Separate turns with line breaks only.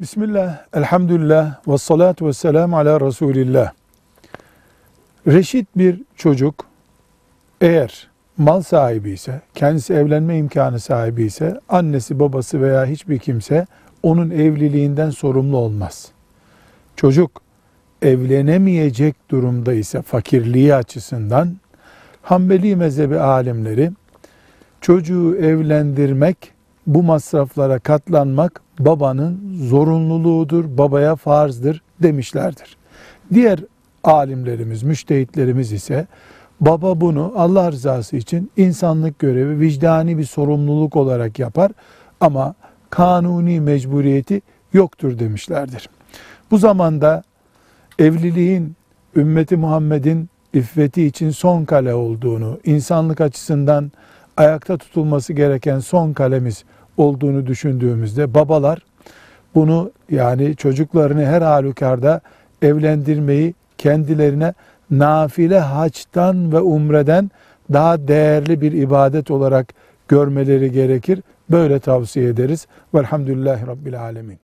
Bismillah, elhamdülillah, ve salatu ve selamu ala Resulillah. Reşit bir çocuk eğer mal sahibi ise, kendisi evlenme imkanı sahibi ise, annesi, babası veya hiçbir kimse onun evliliğinden sorumlu olmaz. Çocuk evlenemeyecek durumda ise fakirliği açısından Hanbeli mezhebi alimleri çocuğu evlendirmek, bu masraflara katlanmak babanın zorunluluğudur, babaya farzdır demişlerdir. Diğer alimlerimiz, müştehitlerimiz ise baba bunu Allah rızası için insanlık görevi, vicdani bir sorumluluk olarak yapar ama kanuni mecburiyeti yoktur demişlerdir. Bu zamanda evliliğin ümmeti Muhammed'in iffeti için son kale olduğunu, insanlık açısından ayakta tutulması gereken son kalemiz olduğunu düşündüğümüzde babalar bunu yani çocuklarını her halükarda evlendirmeyi kendilerine nafile haçtan ve umreden daha değerli bir ibadet olarak görmeleri gerekir. Böyle tavsiye ederiz. Velhamdülillahi Rabbil Alemin.